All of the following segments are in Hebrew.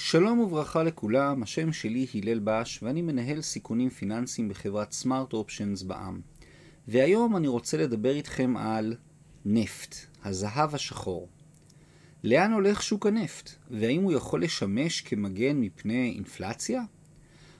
שלום וברכה לכולם, השם שלי הלל בש ואני מנהל סיכונים פיננסיים בחברת סמארט אופשנס בע"מ. והיום אני רוצה לדבר איתכם על נפט, הזהב השחור. לאן הולך שוק הנפט, והאם הוא יכול לשמש כמגן מפני אינפלציה?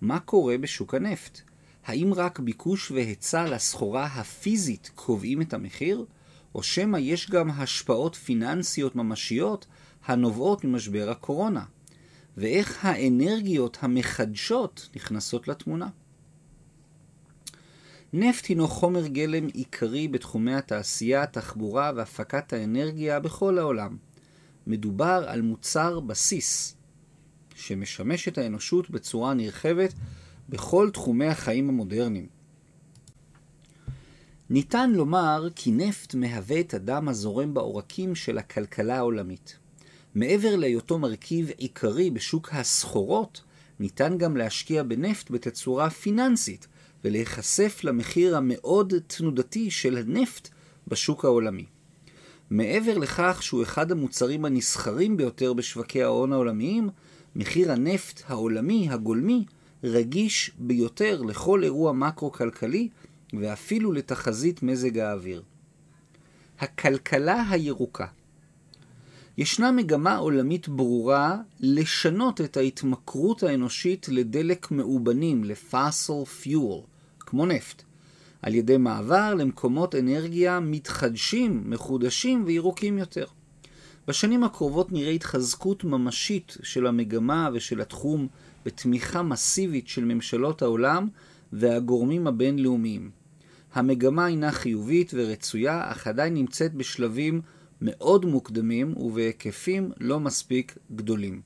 מה קורה בשוק הנפט? האם רק ביקוש והיצע לסחורה הפיזית קובעים את המחיר? או שמא יש גם השפעות פיננסיות ממשיות הנובעות ממשבר הקורונה? ואיך האנרגיות המחדשות נכנסות לתמונה. נפט הינו חומר גלם עיקרי בתחומי התעשייה, התחבורה והפקת האנרגיה בכל העולם. מדובר על מוצר בסיס שמשמש את האנושות בצורה נרחבת בכל תחומי החיים המודרניים. ניתן לומר כי נפט מהווה את הדם הזורם בעורקים של הכלכלה העולמית. מעבר להיותו מרכיב עיקרי בשוק הסחורות, ניתן גם להשקיע בנפט בתצורה פיננסית ולהיחשף למחיר המאוד תנודתי של הנפט בשוק העולמי. מעבר לכך שהוא אחד המוצרים הנסחרים ביותר בשווקי ההון העולמיים, מחיר הנפט העולמי הגולמי רגיש ביותר לכל אירוע מקרו-כלכלי ואפילו לתחזית מזג האוויר. הכלכלה הירוקה ישנה מגמה עולמית ברורה לשנות את ההתמכרות האנושית לדלק מאובנים, לפאסל פיול, כמו נפט, על ידי מעבר למקומות אנרגיה מתחדשים, מחודשים וירוקים יותר. בשנים הקרובות נראה התחזקות ממשית של המגמה ושל התחום בתמיכה מסיבית של ממשלות העולם והגורמים הבינלאומיים. המגמה הינה חיובית ורצויה, אך עדיין נמצאת בשלבים מאוד מוקדמים ובהיקפים לא מספיק גדולים.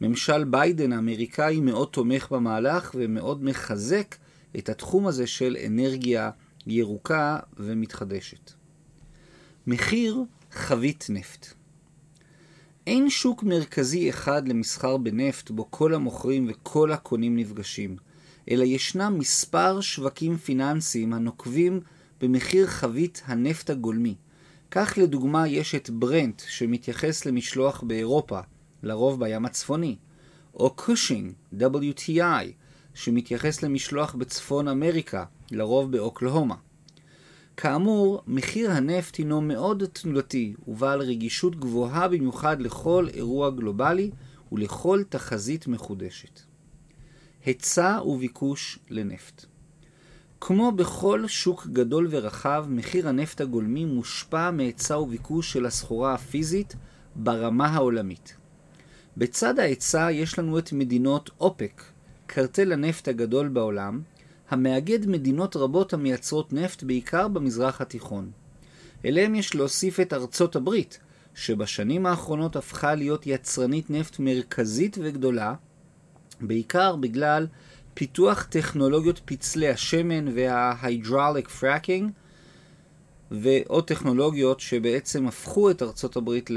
ממשל ביידן האמריקאי מאוד תומך במהלך ומאוד מחזק את התחום הזה של אנרגיה ירוקה ומתחדשת. מחיר חבית נפט אין שוק מרכזי אחד למסחר בנפט בו כל המוכרים וכל הקונים נפגשים, אלא ישנם מספר שווקים פיננסיים הנוקבים במחיר חבית הנפט הגולמי, כך לדוגמה יש את ברנט שמתייחס למשלוח באירופה, לרוב בים הצפוני, או קושינג, WTI, שמתייחס למשלוח בצפון אמריקה, לרוב באוקלהומה. כאמור, מחיר הנפט הינו מאוד תנודתי ובעל רגישות גבוהה במיוחד לכל אירוע גלובלי ולכל תחזית מחודשת. היצע וביקוש לנפט כמו בכל שוק גדול ורחב, מחיר הנפט הגולמי מושפע מהיצע וביקוש של הסחורה הפיזית ברמה העולמית. בצד ההיצע יש לנו את מדינות אופק, קרטל הנפט הגדול בעולם, המאגד מדינות רבות המייצרות נפט בעיקר במזרח התיכון. אליהם יש להוסיף את ארצות הברית, שבשנים האחרונות הפכה להיות יצרנית נפט מרכזית וגדולה, בעיקר בגלל פיתוח טכנולוגיות פצלי השמן fracking ועוד טכנולוגיות שבעצם הפכו את ארצות הברית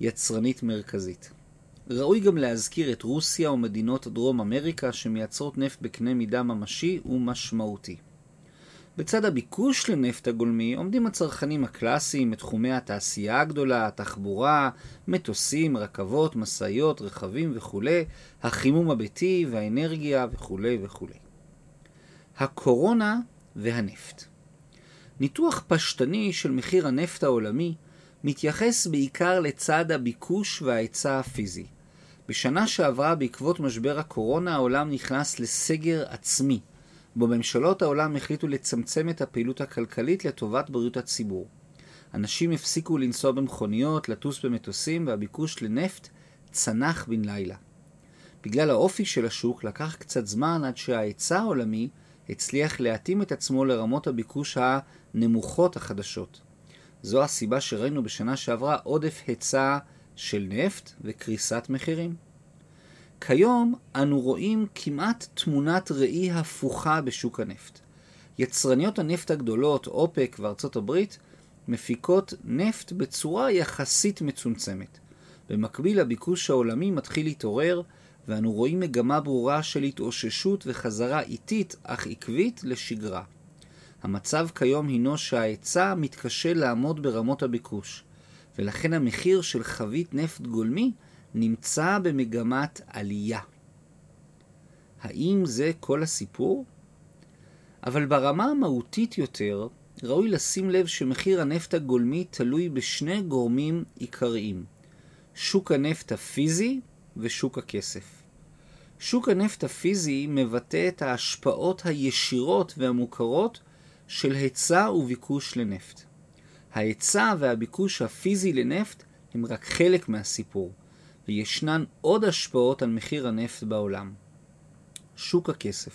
ליצרנית מרכזית. ראוי גם להזכיר את רוסיה ומדינות דרום אמריקה שמייצרות נפט בקנה מידה ממשי ומשמעותי. בצד הביקוש לנפט הגולמי עומדים הצרכנים הקלאסיים מתחומי התעשייה הגדולה, התחבורה, מטוסים, רכבות, משאיות, רכבים וכולי, החימום הביתי והאנרגיה וכולי וכולי. הקורונה והנפט ניתוח פשטני של מחיר הנפט העולמי מתייחס בעיקר לצד הביקוש וההיצע הפיזי. בשנה שעברה בעקבות משבר הקורונה העולם נכנס לסגר עצמי. בו ממשלות העולם החליטו לצמצם את הפעילות הכלכלית לטובת בריאות הציבור. אנשים הפסיקו לנסוע במכוניות, לטוס במטוסים, והביקוש לנפט צנח בן לילה. בגלל האופי של השוק לקח קצת זמן עד שההיצע העולמי הצליח להתאים את עצמו לרמות הביקוש הנמוכות החדשות. זו הסיבה שראינו בשנה שעברה עודף היצע של נפט וקריסת מחירים. כיום אנו רואים כמעט תמונת ראי הפוכה בשוק הנפט. יצרניות הנפט הגדולות, אופק וארצות הברית, מפיקות נפט בצורה יחסית מצומצמת. במקביל הביקוש העולמי מתחיל להתעורר, ואנו רואים מגמה ברורה של התאוששות וחזרה איטית אך עקבית לשגרה. המצב כיום הינו שההיצע מתקשה לעמוד ברמות הביקוש, ולכן המחיר של חבית נפט גולמי נמצא במגמת עלייה. האם זה כל הסיפור? אבל ברמה המהותית יותר, ראוי לשים לב שמחיר הנפט הגולמי תלוי בשני גורמים עיקריים, שוק הנפט הפיזי ושוק הכסף. שוק הנפט הפיזי מבטא את ההשפעות הישירות והמוכרות של היצע וביקוש לנפט. ההיצע והביקוש הפיזי לנפט הם רק חלק מהסיפור, וישנן עוד השפעות על מחיר הנפט בעולם. שוק הכסף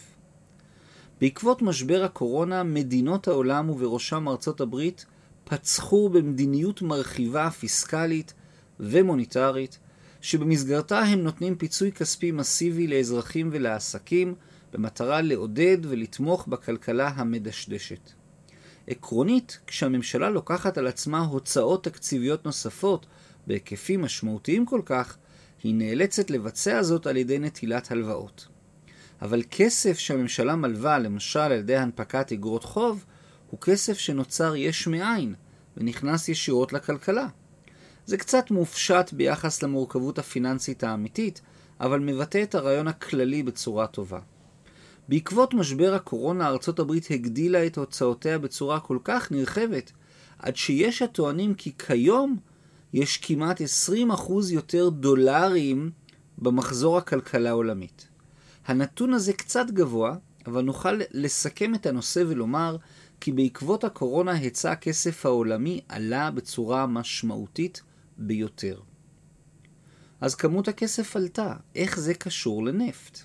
בעקבות משבר הקורונה, מדינות העולם ובראשם ארצות הברית פצחו במדיניות מרחיבה פיסקלית ומוניטרית, שבמסגרתה הם נותנים פיצוי כספי מסיבי לאזרחים ולעסקים, במטרה לעודד ולתמוך בכלכלה המדשדשת. עקרונית, כשהממשלה לוקחת על עצמה הוצאות תקציביות נוספות בהיקפים משמעותיים כל כך, היא נאלצת לבצע זאת על ידי נטילת הלוואות. אבל כסף שהממשלה מלווה, למשל על ידי הנפקת אגרות חוב, הוא כסף שנוצר יש מאין ונכנס ישירות לכלכלה. זה קצת מופשט ביחס למורכבות הפיננסית האמיתית, אבל מבטא את הרעיון הכללי בצורה טובה. בעקבות משבר הקורונה ארצות הברית הגדילה את הוצאותיה בצורה כל כך נרחבת, עד שיש הטוענים כי כיום יש כמעט 20% יותר דולרים במחזור הכלכלה העולמית. הנתון הזה קצת גבוה, אבל נוכל לסכם את הנושא ולומר כי בעקבות הקורונה היצע הכסף העולמי עלה בצורה משמעותית ביותר. אז כמות הכסף עלתה, איך זה קשור לנפט?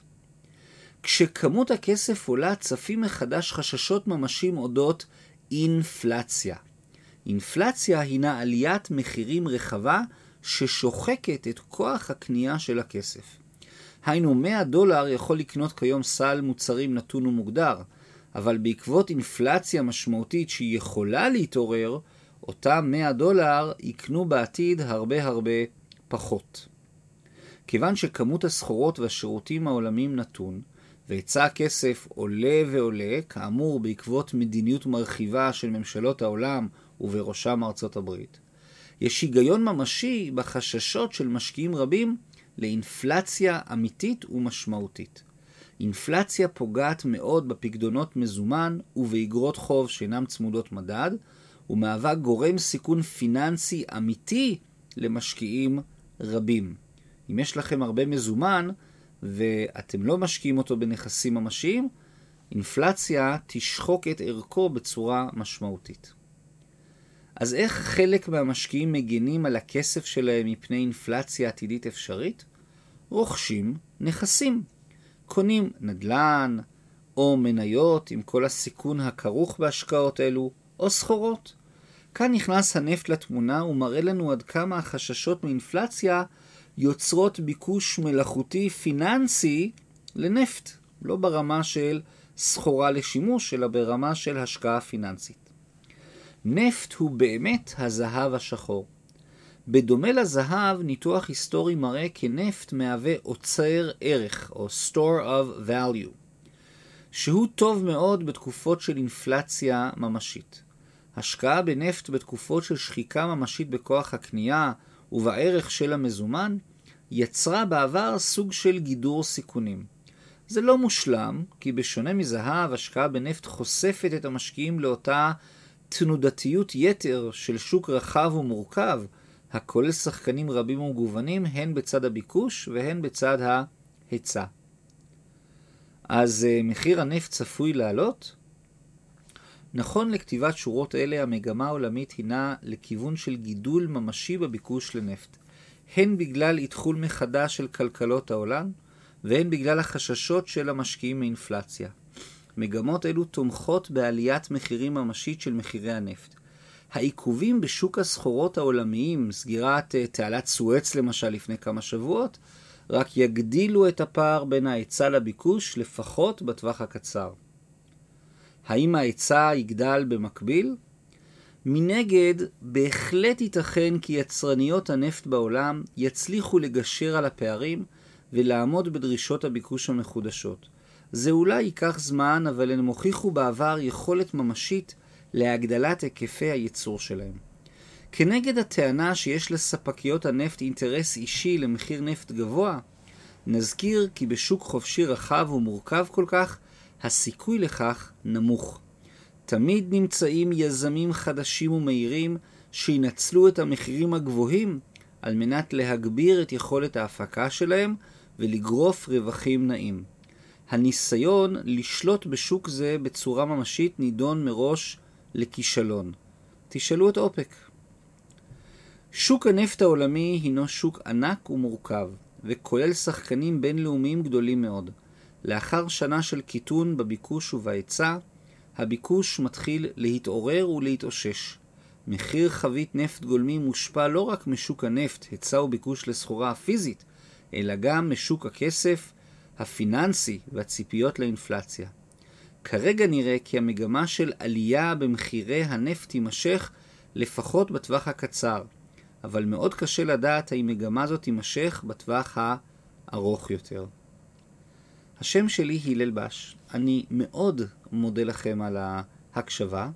כשכמות הכסף עולה, צפים מחדש חששות ממשיים אודות אינפלציה. אינפלציה הינה עליית מחירים רחבה ששוחקת את כוח הקנייה של הכסף. היינו 100 דולר יכול לקנות כיום סל מוצרים נתון ומוגדר, אבל בעקבות אינפלציה משמעותית שהיא יכולה להתעורר, אותם 100 דולר יקנו בעתיד הרבה הרבה פחות. כיוון שכמות הסחורות והשירותים העולמיים נתון, והיצע הכסף עולה ועולה, כאמור בעקבות מדיניות מרחיבה של ממשלות העולם ובראשם ארצות הברית, יש היגיון ממשי בחששות של משקיעים רבים לאינפלציה אמיתית ומשמעותית. אינפלציה פוגעת מאוד בפקדונות מזומן ובאגרות חוב שאינן צמודות מדד, ומהווה גורם סיכון פיננסי אמיתי למשקיעים רבים. אם יש לכם הרבה מזומן ואתם לא משקיעים אותו בנכסים ממשיים, אינפלציה תשחוק את ערכו בצורה משמעותית. אז איך חלק מהמשקיעים מגינים על הכסף שלהם מפני אינפלציה עתידית אפשרית? רוכשים נכסים. קונים נדל"ן, או מניות עם כל הסיכון הכרוך בהשקעות אלו, או סחורות. כאן נכנס הנפט לתמונה ומראה לנו עד כמה החששות מאינפלציה יוצרות ביקוש מלאכותי פיננסי לנפט, לא ברמה של סחורה לשימוש, אלא ברמה של השקעה פיננסית. נפט הוא באמת הזהב השחור. בדומה לזהב, ניתוח היסטורי מראה כי נפט מהווה אוצר ערך, או store of value, שהוא טוב מאוד בתקופות של אינפלציה ממשית. השקעה בנפט בתקופות של שחיקה ממשית בכוח הקנייה ובערך של המזומן, יצרה בעבר סוג של גידור סיכונים. זה לא מושלם, כי בשונה מזהב, השקעה בנפט חושפת את המשקיעים לאותה תנודתיות יתר של שוק רחב ומורכב, הכולל שחקנים רבים ומגוונים, הן בצד הביקוש והן בצד ההיצע. אז uh, מחיר הנפט צפוי לעלות? נכון לכתיבת שורות אלה, המגמה העולמית הינה לכיוון של גידול ממשי בביקוש לנפט, הן בגלל איתחול מחדש של כלכלות העולם, והן בגלל החששות של המשקיעים מאינפלציה. מגמות אלו תומכות בעליית מחירים ממשית של מחירי הנפט. העיכובים בשוק הסחורות העולמיים, סגירת uh, תעלת סואץ למשל לפני כמה שבועות, רק יגדילו את הפער בין ההיצע לביקוש, לפחות בטווח הקצר. האם ההיצע יגדל במקביל? מנגד, בהחלט ייתכן כי יצרניות הנפט בעולם יצליחו לגשר על הפערים ולעמוד בדרישות הביקוש המחודשות. זה אולי ייקח זמן, אבל הן הוכיחו בעבר יכולת ממשית להגדלת היקפי הייצור שלהם. כנגד הטענה שיש לספקיות הנפט אינטרס אישי למחיר נפט גבוה, נזכיר כי בשוק חופשי רחב ומורכב כל כך, הסיכוי לכך נמוך. תמיד נמצאים יזמים חדשים ומהירים שינצלו את המחירים הגבוהים על מנת להגביר את יכולת ההפקה שלהם ולגרוף רווחים נעים. הניסיון לשלוט בשוק זה בצורה ממשית נידון מראש לכישלון. תשאלו את אופק. שוק הנפט העולמי הינו שוק ענק ומורכב, וכולל שחקנים בינלאומיים גדולים מאוד. לאחר שנה של קיטון בביקוש ובהיצע, הביקוש מתחיל להתעורר ולהתאושש. מחיר חבית נפט גולמי מושפע לא רק משוק הנפט, היצע וביקוש לסחורה הפיזית, אלא גם משוק הכסף, הפיננסי והציפיות לאינפלציה. כרגע נראה כי המגמה של עלייה במחירי הנפט תימשך לפחות בטווח הקצר, אבל מאוד קשה לדעת האם מגמה זו תימשך בטווח הארוך יותר. השם שלי הלל בש. אני מאוד מודה לכם על ההקשבה,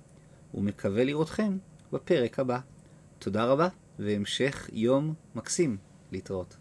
ומקווה לראותכם בפרק הבא. תודה רבה, והמשך יום מקסים להתראות.